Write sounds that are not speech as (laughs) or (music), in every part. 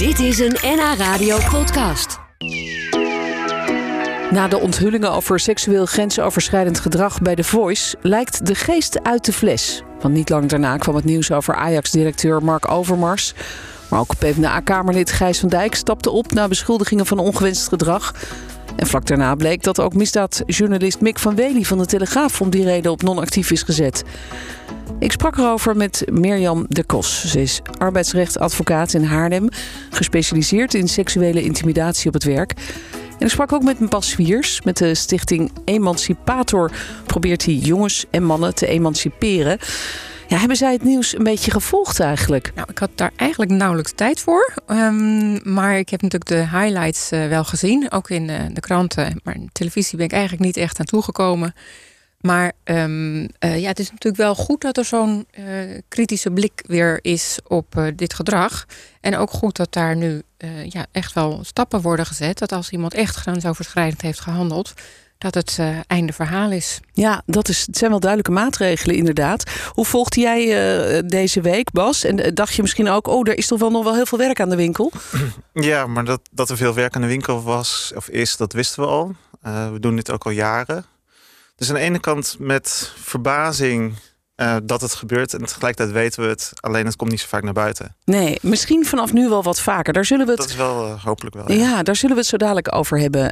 Dit is een NH Radio podcast. Na de onthullingen over seksueel grensoverschrijdend gedrag bij The Voice lijkt de geest uit de fles. Want niet lang daarna kwam het nieuws over Ajax-directeur Mark Overmars. Maar ook PvdA-kamerlid Gijs van Dijk stapte op na beschuldigingen van ongewenst gedrag. En vlak daarna bleek dat ook misdaadjournalist Mick van Wely van de Telegraaf om die reden op non-actief is gezet. Ik sprak erover met Mirjam de Kos. Ze is arbeidsrechtadvocaat in Haarlem, gespecialiseerd in seksuele intimidatie op het werk. En ik sprak ook met Bas Swiers. Met de stichting Emancipator probeert hij jongens en mannen te emanciperen. Ja, hebben zij het nieuws een beetje gevolgd eigenlijk? Nou, ik had daar eigenlijk nauwelijks tijd voor. Ehm, maar ik heb natuurlijk de highlights uh, wel gezien, ook in uh, de kranten. Maar in televisie ben ik eigenlijk niet echt aan toegekomen. Maar um, uh, ja, het is natuurlijk wel goed dat er zo'n kritische blik weer is op dit gedrag. En ook goed dat daar nu ja, echt wel stappen worden gezet. Dat als iemand echt grensoverschrijdend heeft gehandeld, dat het uh, einde verhaal is. Ja, dat is, het zijn wel duidelijke maatregelen inderdaad. Hoe volgde jij uh, deze week, Bas? En dacht je misschien ook, oh, er is toch wel nog wel heel veel werk aan de winkel? (clears throat) Ja, maar dat, dat er veel werk aan de winkel was of is, dat wisten we al. Uh, we doen dit ook al jaren. Dus aan de ene kant met verbazing uh, dat het gebeurt. En tegelijkertijd weten we het. Alleen het komt niet zo vaak naar buiten. Nee, misschien vanaf nu wel wat vaker. Daar zullen we het... Dat is wel uh, hopelijk wel. Ja. ja, daar zullen we het zo dadelijk over hebben.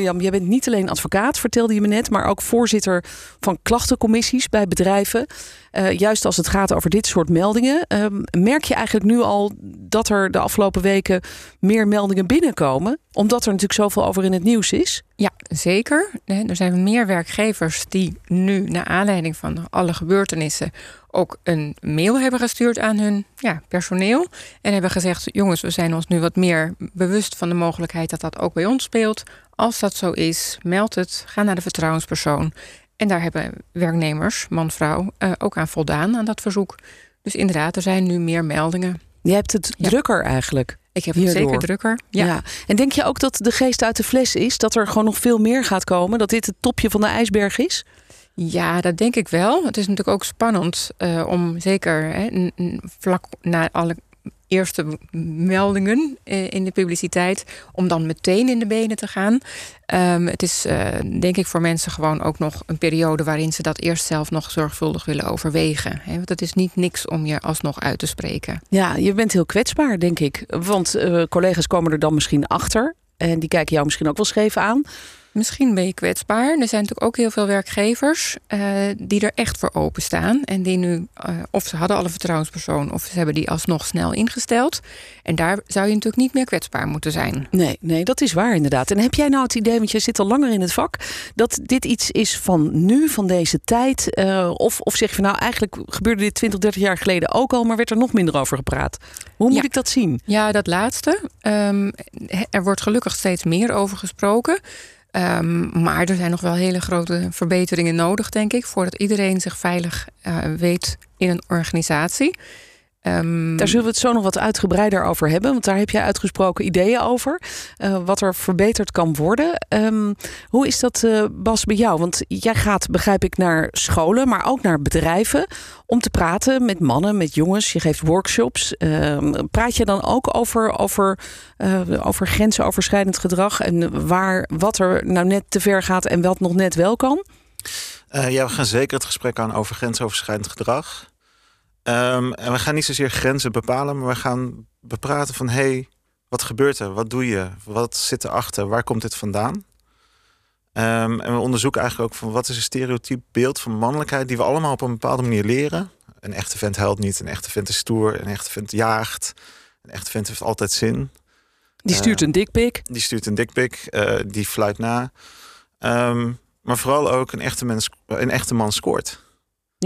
Mirjam, jij bent niet alleen advocaat, vertelde je me net, maar ook voorzitter van klachtencommissies bij bedrijven. Uh, juist als het gaat over dit soort meldingen. Uh, merk je eigenlijk nu al dat er de afgelopen weken meer meldingen binnenkomen? Omdat er natuurlijk zoveel over in het nieuws is? Ja, zeker. Er zijn meer werkgevers die nu, naar aanleiding van alle gebeurtenissen, ook een mail hebben gestuurd aan hun ja, personeel. En hebben gezegd: jongens, we zijn ons nu wat meer bewust van de mogelijkheid dat dat ook bij ons speelt. Als dat zo is, meld het. Ga naar de vertrouwenspersoon. En daar hebben werknemers, man, vrouw, uh, ook aan voldaan aan dat verzoek. Dus inderdaad, er zijn nu meer meldingen. Je hebt het ja. drukker eigenlijk. Ik heb het zeker drukker. Ja. ja. En denk je ook dat de geest uit de fles is? Dat er gewoon nog veel meer gaat komen? Dat dit het topje van de ijsberg is? Ja, dat denk ik wel. Het is natuurlijk ook spannend uh, om zeker hè, vlak na alle eerste meldingen in de publiciteit, om dan meteen in de benen te gaan. Um, het is uh, denk ik voor mensen gewoon ook nog een periode waarin ze dat eerst zelf nog zorgvuldig willen overwegen. Hè? Want het is niet niks om je alsnog uit te spreken. Ja, je bent heel kwetsbaar, denk ik. Want uh, collega's komen er dan misschien achter. En die kijken jou misschien ook wel scheef aan. Misschien ben je kwetsbaar. Er zijn natuurlijk ook heel veel werkgevers uh, die er echt voor openstaan. En die nu, uh, of ze hadden al een vertrouwenspersoon, of ze hebben die alsnog snel ingesteld. En daar zou je natuurlijk niet meer kwetsbaar moeten zijn. Nee, nee, dat is waar inderdaad. En heb jij nou het idee, want je zit al langer in het vak, dat dit iets is van nu, van deze tijd? Uh, of, of zeg je van nou, eigenlijk gebeurde dit 20, 30 jaar geleden ook al, maar werd er nog minder over gepraat? Hoe moet ja. ik dat zien? Ja, dat laatste. Um, er wordt gelukkig steeds meer over gesproken. Um, maar er zijn nog wel hele grote verbeteringen nodig, denk ik, voordat iedereen zich veilig uh, weet in een organisatie. Um, daar zullen we het zo nog wat uitgebreider over hebben, want daar heb jij uitgesproken ideeën over. Uh, wat er verbeterd kan worden. Um, hoe is dat, uh, Bas, bij jou? Want jij gaat, begrijp ik, naar scholen, maar ook naar bedrijven om te praten met mannen, met jongens. Je geeft workshops. Uh, praat je dan ook over, over, uh, over grensoverschrijdend gedrag en waar, wat er nou net te ver gaat en wat nog net wel kan? Uh, ja, we gaan zeker het gesprek aan over grensoverschrijdend gedrag. Um, en we gaan niet zozeer grenzen bepalen, maar we gaan bepraten van hey, wat gebeurt er? Wat doe je? Wat zit erachter? Waar komt dit vandaan? Um, en we onderzoeken eigenlijk ook van wat is een stereotyp beeld van mannelijkheid die we allemaal op een bepaalde manier leren. Een echte vent huilt niet, een echte vent is stoer, een echte vent jaagt, een echte vent heeft altijd zin. Die stuurt uh, een dikpik. Die stuurt een dikpik, uh, die fluit na. Um, maar vooral ook een echte, mens, een echte man scoort.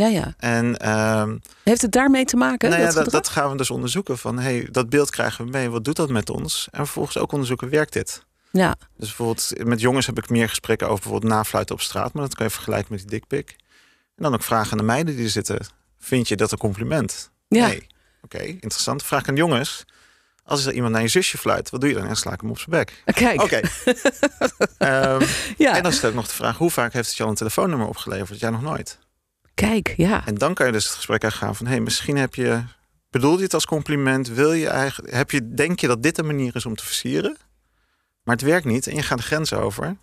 Ja, ja. En, um, Heeft het daarmee te maken? Nou ja, dat, dat, gaan we dus onderzoeken. Van hey, dat beeld krijgen we mee. Wat doet dat met ons? En vervolgens ook onderzoeken, werkt dit? Ja. Dus bijvoorbeeld met jongens heb ik meer gesprekken over bijvoorbeeld nafluiten op straat. Maar dat kan je vergelijken met die dikpik. En dan ook vragen aan de meiden die er zitten. Vind je dat een compliment? Ja. Nee. Oké, okay, interessant. Vraag aan jongens. Als er iemand naar je zusje fluit, wat doe je dan? En sla ik hem op zijn bek. Kijk. Oké. Okay. (laughs) um, ja. En dan stel ik nog de vraag: hoe vaak heeft het je al een telefoonnummer opgeleverd? Jij nog nooit? Kijk, ja. En dan kan je dus het gesprek aangaan van... hé, hey, misschien heb je... Bedoel je het als compliment? Wil je eigenlijk, heb je, denk je dat dit een manier is om te versieren? Maar het werkt niet en je gaat de grens over.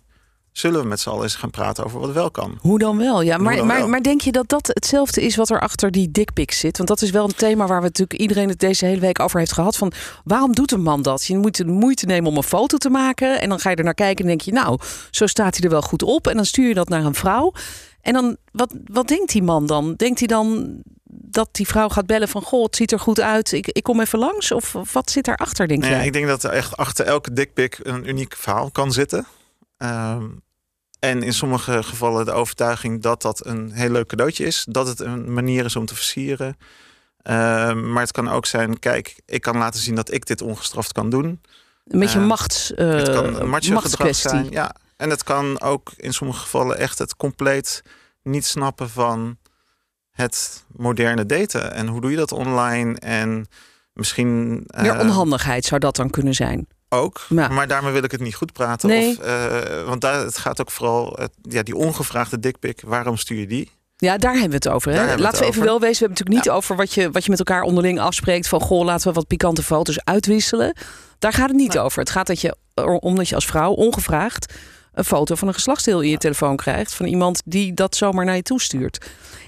Zullen we met z'n allen eens gaan praten over wat wel kan? Hoe dan wel? Ja, maar, maar, wel? maar denk je dat dat hetzelfde is wat er achter die dickpics zit? Want dat is wel een thema waar we natuurlijk iedereen het deze hele week over heeft gehad. Van waarom doet een man dat? Je moet de moeite nemen om een foto te maken. En dan ga je er naar kijken en denk je, nou, zo staat hij er wel goed op. En dan stuur je dat naar een vrouw. En dan, wat, wat denkt die man dan? Denkt hij dan dat die vrouw gaat bellen van... goh, het ziet er goed uit, ik, ik kom even langs? Of wat zit daarachter, denk Nou ja, jij? ik denk dat er echt achter elke dickpic een uniek verhaal kan zitten. Ehm, en in sommige gevallen de overtuiging dat dat een heel leuk cadeautje is. Dat het een manier is om te versieren. Ehm, maar het kan ook zijn, kijk, ik kan laten zien dat ik dit ongestraft kan doen. Een beetje eh, machts, eh, het kan een machtskwestie. zijn. Ja. En het kan ook in sommige gevallen echt het compleet niet snappen van het moderne daten. En hoe doe je dat online? En misschien... Meer eh, onhandigheid zou dat dan kunnen zijn. ook. Ja. Maar daarmee wil ik het niet goed praten. Nee. Of, eh, want daar, het gaat ook vooral... eh, ja, die ongevraagde dikpik, waarom stuur je die? Ja, daar hebben we het over. Hè? Laten we even over. wel wezen. We hebben het natuurlijk niet over wat je, wat je met elkaar onderling afspreekt. Van goh, laten we wat pikante foto's uitwisselen. Daar gaat het niet over. Het gaat dat je, om dat je als vrouw ongevraagd een foto van een geslachtsdeel in je telefoon krijgt. Van iemand die dat zomaar naar je toestuurt.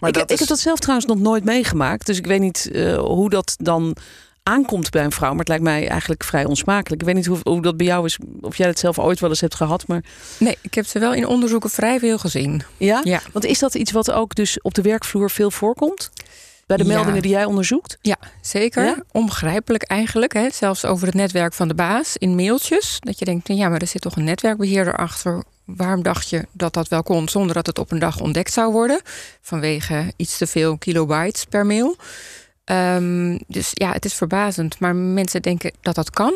Maar ik, dat ik heb dat zelf trouwens nog nooit meegemaakt. Dus ik weet niet eh, hoe dat dan aankomt bij een vrouw. Maar het lijkt mij eigenlijk vrij onsmakelijk. Ik weet niet hoe, hoe dat bij jou is. Of jij het zelf ooit wel eens hebt gehad. Maar Nee, ik heb ze wel in onderzoeken vrij veel gezien. ja? Ja. Want is dat iets wat ook dus op de werkvloer veel voorkomt? Bij de Ja. meldingen die jij onderzoekt? Ja, zeker. Ja? Onbegrijpelijk eigenlijk. Hè? Zelfs over het netwerk van de baas in mailtjes. Dat je denkt, ja, maar er zit toch een netwerkbeheerder achter. Waarom dacht je dat dat wel kon zonder dat het op een dag ontdekt zou worden? Vanwege iets te veel kilobytes per mail. Ehm, dus ja, het is verbazend. Maar mensen denken dat dat kan.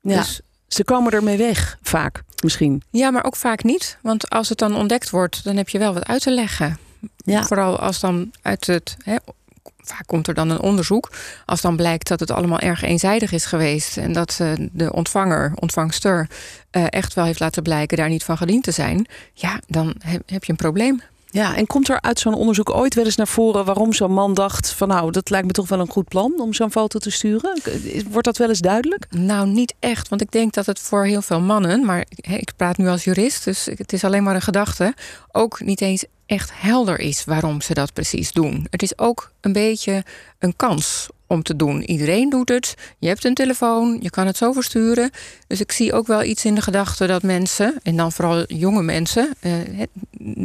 Ja. Dus, Ze komen ermee weg, vaak misschien. ja, maar ook vaak niet. Want als het dan ontdekt wordt, dan heb je wel wat uit te leggen. Ja. Vooral als dan uit het. Hè, vaak komt er dan een onderzoek. Als dan blijkt dat het allemaal erg eenzijdig is geweest. En dat eh, de ontvanger, ontvangster, eh, echt wel heeft laten blijken daar niet van gediend te zijn. Ja, dan heb, heb je een probleem. Ja, en komt er uit zo'n onderzoek ooit wel eens naar voren waarom zo'n man dacht van nou, dat lijkt me toch wel een goed plan om zo'n foto te sturen? Wordt dat wel eens duidelijk? Nou, niet echt. Want ik denk dat het voor heel veel mannen, maar ik praat nu als jurist, dus het is alleen maar een gedachte, ook niet eens echt helder is waarom ze dat precies doen. Het is ook een beetje een kans om te doen. Iedereen doet het. Je hebt een telefoon, je kan het zo versturen. Dus ik zie ook wel iets in de gedachte dat mensen, en dan vooral jonge mensen, eh,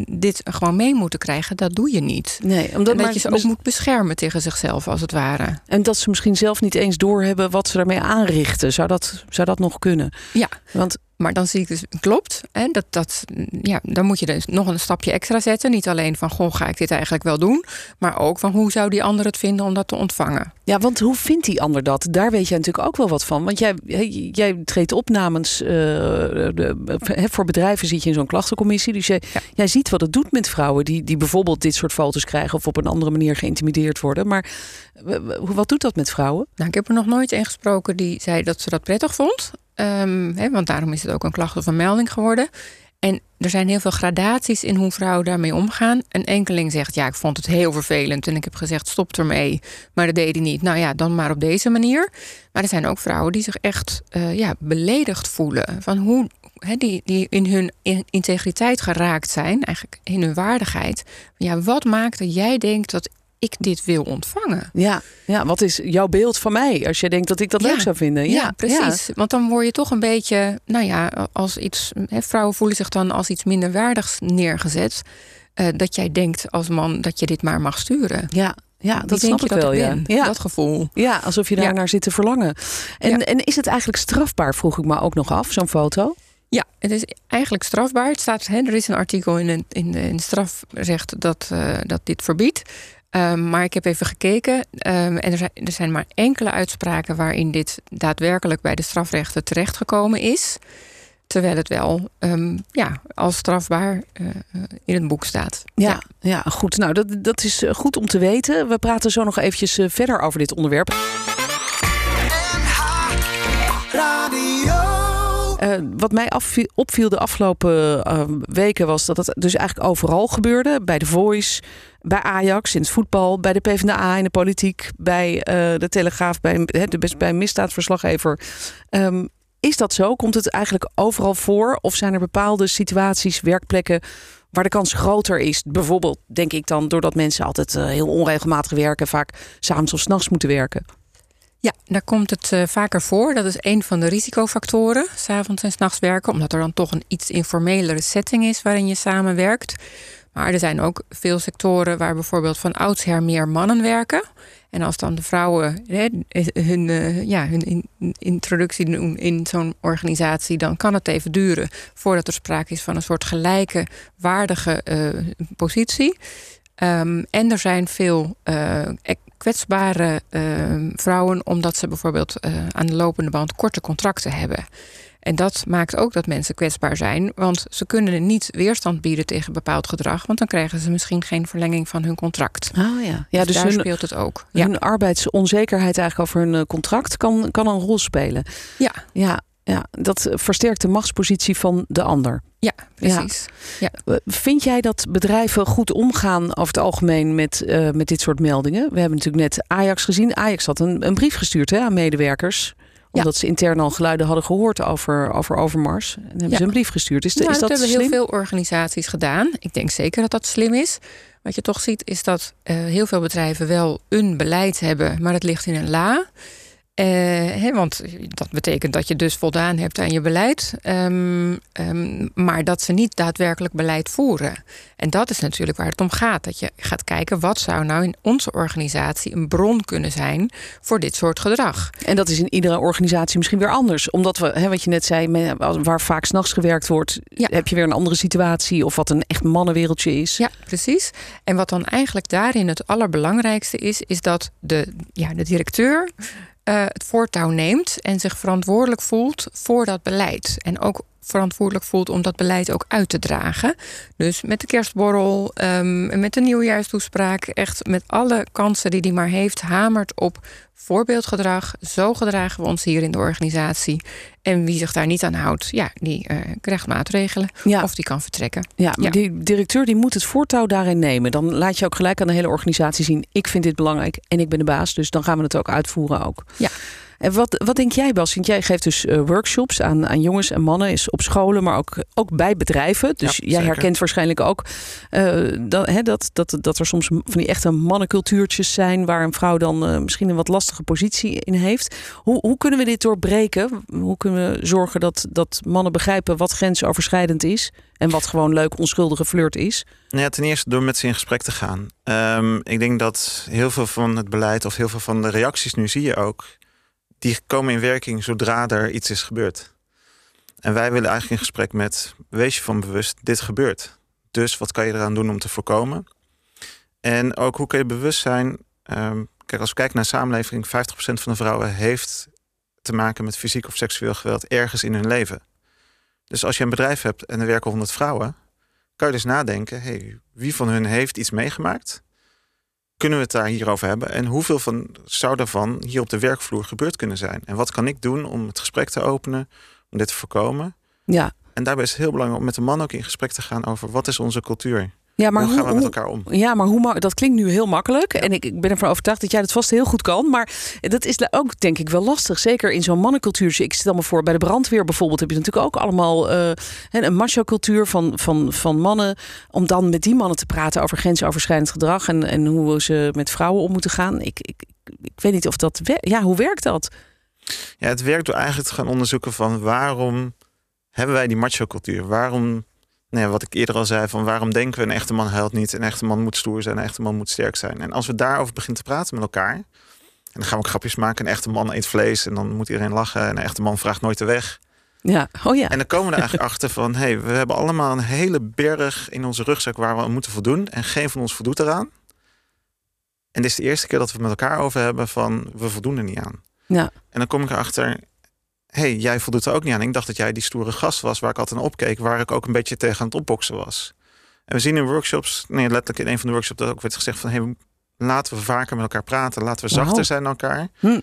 dit gewoon mee moeten krijgen. Dat doe je niet. Nee, omdat En dat je ze ook moet beschermen tegen zichzelf, als het ware. En dat ze misschien zelf niet eens doorhebben wat ze daarmee aanrichten. Zou dat, zou dat nog kunnen? Ja. Want Maar dan zie ik dus, klopt. Hè, dat, dat, ja, dan moet je dus nog een stapje extra zetten. Niet alleen van, goh, ga ik dit eigenlijk wel doen? Maar ook van, hoe zou die ander het vinden om dat te ontvangen? Ja, want hoe vindt die ander dat? Daar weet jij natuurlijk ook wel wat van. Want jij, jij treedt op namens. eh, de, voor bedrijven zit je in zo'n klachtencommissie. Dus jij, Ja. jij ziet wat het doet met vrouwen die, die bijvoorbeeld dit soort foto's krijgen. of op een andere manier geïntimideerd worden. Maar wat doet dat met vrouwen? Nou, ik heb er nog nooit een gesproken die zei dat ze dat prettig vond. Ehm, want daarom is het ook een klacht of een melding geworden. En er zijn heel veel gradaties in hoe vrouwen daarmee omgaan. Een enkeling zegt, ja, ik vond het heel vervelend... en ik heb gezegd, stop ermee. Maar dat deed hij niet. Nou ja, dan maar op deze manier. Maar er zijn ook vrouwen die zich echt eh, ja, beledigd voelen. Van hoe, die, die in hun in- integriteit geraakt zijn, eigenlijk in hun waardigheid. Ja, wat maakt dat jij denkt dat ik dit wil ontvangen? Ja, ja, wat is jouw beeld van mij als jij denkt dat ik dat Ja. leuk zou vinden? Ja, precies. Want dan word je toch een beetje, nou ja, als iets. Hè, vrouwen voelen zich dan als iets minder waardigs neergezet. eh, dat jij denkt als man dat je dit maar mag sturen. Ja, ja dat snap je ik wel. ik Ja. Ja. Dat gevoel. ja, alsof je daar Ja. naar zit te verlangen. En, Ja. en is het eigenlijk strafbaar, vroeg ik me ook nog af, zo'n foto? Ja, het is eigenlijk strafbaar. Het staat, hè, er is een artikel in, in, in het strafrecht dat, eh, dat dit verbiedt. Ehm, maar ik heb even gekeken ehm, en er zijn, er zijn maar enkele uitspraken waarin dit daadwerkelijk bij de strafrechten terechtgekomen is. Terwijl het wel ehm, ja, als strafbaar eh, eh, in het boek staat. Ja, ja. goed. Nou, dat, dat is eh, goed om te weten. We praten zo nog eventjes verder over dit onderwerp. Eh, wat mij opviel de afgelopen uh, weken was dat het dus eigenlijk overal gebeurde. Bij The Voice, bij Ajax in het voetbal, bij de PvdA in de politiek, bij uh, de Telegraaf, bij, de, bij misdaadverslaggever. Um, is dat zo? Komt het eigenlijk overal voor? Of zijn er bepaalde situaties, werkplekken waar de kans groter is? Bijvoorbeeld, denk ik dan, doordat mensen altijd uh, heel onregelmatig werken, vaak s'avonds of s'nachts moeten werken. Ja, daar komt het uh, vaker voor. Dat is een van de risicofactoren, s'avonds en s'nachts werken, omdat er dan toch een iets informelere setting is waarin je samenwerkt. Maar er zijn ook veel sectoren waar bijvoorbeeld van oudsher meer mannen werken. En als dan de vrouwen hè, hun, uh, ja, hun introductie doen in zo'n organisatie, dan kan het even duren voordat er sprake is van een soort gelijke, waardige positie. Um, en er zijn veel kwetsbare vrouwen, omdat ze bijvoorbeeld aan de lopende band korte contracten hebben. En dat maakt ook dat mensen kwetsbaar zijn, want ze kunnen niet weerstand bieden tegen bepaald gedrag, want dan krijgen ze misschien geen verlenging van hun contract. Oh ja, ja dus, dus daar hun, speelt het ook. Hun ja. arbeidsonzekerheid eigenlijk over hun eh, contract kan, kan een rol spelen. Ja. ja. Ja, dat versterkt de machtspositie van de ander. Ja, precies. Ja. Eh, vind jij dat bedrijven goed omgaan over het algemeen met, uh, met dit soort meldingen? We hebben natuurlijk net Ajax gezien. Ajax had een, een brief gestuurd hè, aan medewerkers omdat ze intern al geluiden hadden gehoord over, over Overmars. En hebben ze een brief gestuurd. Is, nou, is dat, hebben slim? heel veel organisaties gedaan. Ik denk zeker dat dat slim is. Wat je toch ziet is dat uh, heel veel bedrijven wel een beleid hebben, maar het ligt in een la. Uh, want dat betekent dat je dus voldaan hebt aan je beleid, um, um, maar dat ze niet daadwerkelijk beleid voeren. En dat is natuurlijk waar het om gaat. Dat je gaat kijken wat zou nou in onze organisatie een bron kunnen zijn voor dit soort gedrag. En dat is in iedere organisatie misschien weer anders. Omdat we, hè, wat je net zei, waar vaak s'nachts gewerkt wordt, ja. heb je weer een andere situatie of wat een echt mannenwereldje is. Ja, precies. En wat dan eigenlijk daarin het allerbelangrijkste is, is dat de, ja, de directeur het voortouw neemt en zich verantwoordelijk voelt voor dat beleid. En ook verantwoordelijk voelt om dat beleid ook uit te dragen. Dus met de kerstborrel, um, met de nieuwjaarstoespraak, echt met alle kansen die hij maar heeft, hamert op voorbeeldgedrag. Zo gedragen we ons hier in de organisatie. En wie zich daar niet aan houdt, ja, die uh, krijgt maatregelen ja. of die kan vertrekken. Ja, maar ja. die directeur die moet het voortouw daarin nemen. Dan laat je ook gelijk aan de hele organisatie zien: ik vind dit belangrijk en ik ben de baas, dus dan gaan we het ook uitvoeren ook. Ja. En wat, wat denk jij, Bas? Want jij geeft dus uh, workshops aan, aan jongens en mannen, is op scholen, maar ook, ook bij bedrijven. Dus ja, jij herkent waarschijnlijk ook uh, dat, hè, dat, dat, dat er soms van die echte mannencultuurtjes zijn waar een vrouw dan uh, misschien een wat lastige positie in heeft. Hoe, hoe kunnen we dit doorbreken? Hoe kunnen we zorgen dat, dat mannen begrijpen wat grensoverschrijdend is en wat gewoon leuk onschuldige flirt is? Nou ja, ten eerste door met ze in gesprek te gaan. Um, ik denk dat heel veel van het beleid of heel veel van de reacties nu zie je ook die komen in werking zodra er iets is gebeurd. En wij willen eigenlijk in gesprek met, wees je van bewust, dit gebeurt. Dus wat kan je eraan doen om te voorkomen? En ook hoe kun je bewust zijn, um, kijk als we kijken naar samenleving, 50% van de vrouwen heeft te maken met fysiek of seksueel geweld ergens in hun leven. Dus als je een bedrijf hebt en er werken 100 vrouwen, kan je dus nadenken, hey, wie van hun heeft iets meegemaakt? Kunnen we het daar hierover hebben? En hoeveel van zou daarvan hier op de werkvloer gebeurd kunnen zijn? En wat kan ik doen om het gesprek te openen, om dit te voorkomen? Ja. En daarbij is het heel belangrijk om met de man ook in gesprek te gaan over wat is onze cultuur? Ja, maar hoe gaan we met elkaar om? Ja, maar hoe dat klinkt nu heel makkelijk. En ik, ik ben ervan overtuigd dat jij dat vast heel goed kan. Maar dat is ook denk ik wel lastig. Zeker in zo'n mannencultuur. Ik stel me voor, bij de brandweer bijvoorbeeld heb je natuurlijk ook allemaal uh, een macho-cultuur van, van, van mannen. Om dan met die mannen te praten over grensoverschrijdend gedrag en, en hoe ze met vrouwen om moeten gaan. Ik, ik, ik weet niet of dat. Ja, hoe werkt dat? Ja, het werkt door eigenlijk te gaan onderzoeken van waarom hebben wij die macho-cultuur? Waarom nee, wat ik eerder al zei, van waarom denken we een echte man huilt niet, een echte man moet stoer zijn, een echte man moet sterk zijn. En als we daarover beginnen te praten met elkaar, en dan gaan we ook grapjes maken, een echte man eet vlees en dan moet iedereen lachen en een echte man vraagt nooit de weg. Ja, oh ja. En dan komen we er eigenlijk achter van, hé, hey, we hebben allemaal een hele berg in onze rugzak waar we aan moeten voldoen en geen van ons voldoet eraan. En dit is de eerste keer dat we met elkaar over hebben van, we voldoen er niet aan. Ja. En dan kom ik erachter, hey, jij voldoet er ook niet aan. Ik dacht dat jij die stoere gast was waar ik altijd naar opkeek, waar ik ook een beetje tegen aan het opboksen was. En we zien in workshops, nee, letterlijk in een van de workshops, dat ook werd gezegd van, hey, laten we vaker met elkaar praten, laten we zachter wow. zijn naar elkaar. Hm.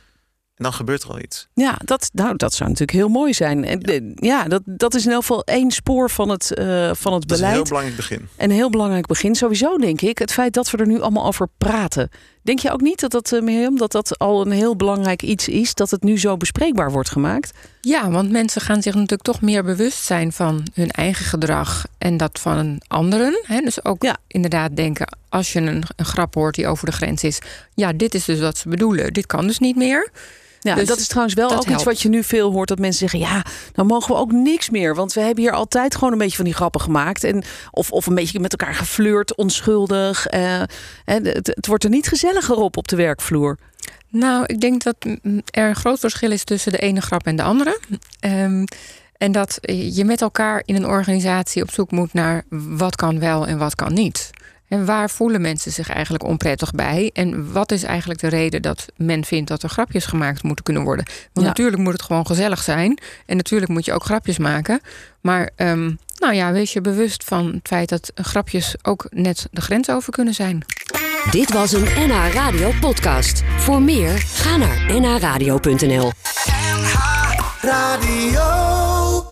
En dan gebeurt er al iets. Ja, dat, nou, dat zou natuurlijk heel mooi zijn. En, ja, ja dat, dat is in elk geval één spoor van het, uh, van het dat beleid. een heel belangrijk begin. Een heel belangrijk begin. Sowieso denk ik, het feit dat we er nu allemaal over praten. Denk je ook niet dat dat, uh, Mirjam, dat dat al een heel belangrijk iets is, dat het nu zo bespreekbaar wordt gemaakt? Ja, want mensen gaan zich natuurlijk toch meer bewust zijn van hun eigen gedrag en dat van anderen. Hè? Dus ook ja. inderdaad denken, als je een, een grap hoort die over de grens is, ja, dit is dus wat ze bedoelen. Dit kan dus niet meer. Ja, dus dat is trouwens wel ook helpt. iets wat je nu veel hoort. Dat mensen zeggen, ja, dan mogen we ook niks meer. Want we hebben hier altijd gewoon een beetje van die grappen gemaakt. En, of, of een beetje met elkaar geflirt, onschuldig. Uh, het, het wordt er niet gezelliger op op de werkvloer. Nou, ik denk dat er een groot verschil is tussen de ene grap en de andere. Um, en dat je met elkaar in een organisatie op zoek moet naar wat kan wel en wat kan niet. En waar voelen mensen zich eigenlijk onprettig bij? En wat is eigenlijk de reden dat men vindt dat er grapjes gemaakt moeten kunnen worden? Want ja. natuurlijk moet het gewoon gezellig zijn. En natuurlijk moet je ook grapjes maken. Maar um, nou ja, wees je bewust van het feit dat grapjes ook net de grens over kunnen zijn. Dit was een NH Radio podcast. Voor meer, ga naar nhradio.nl NH Radio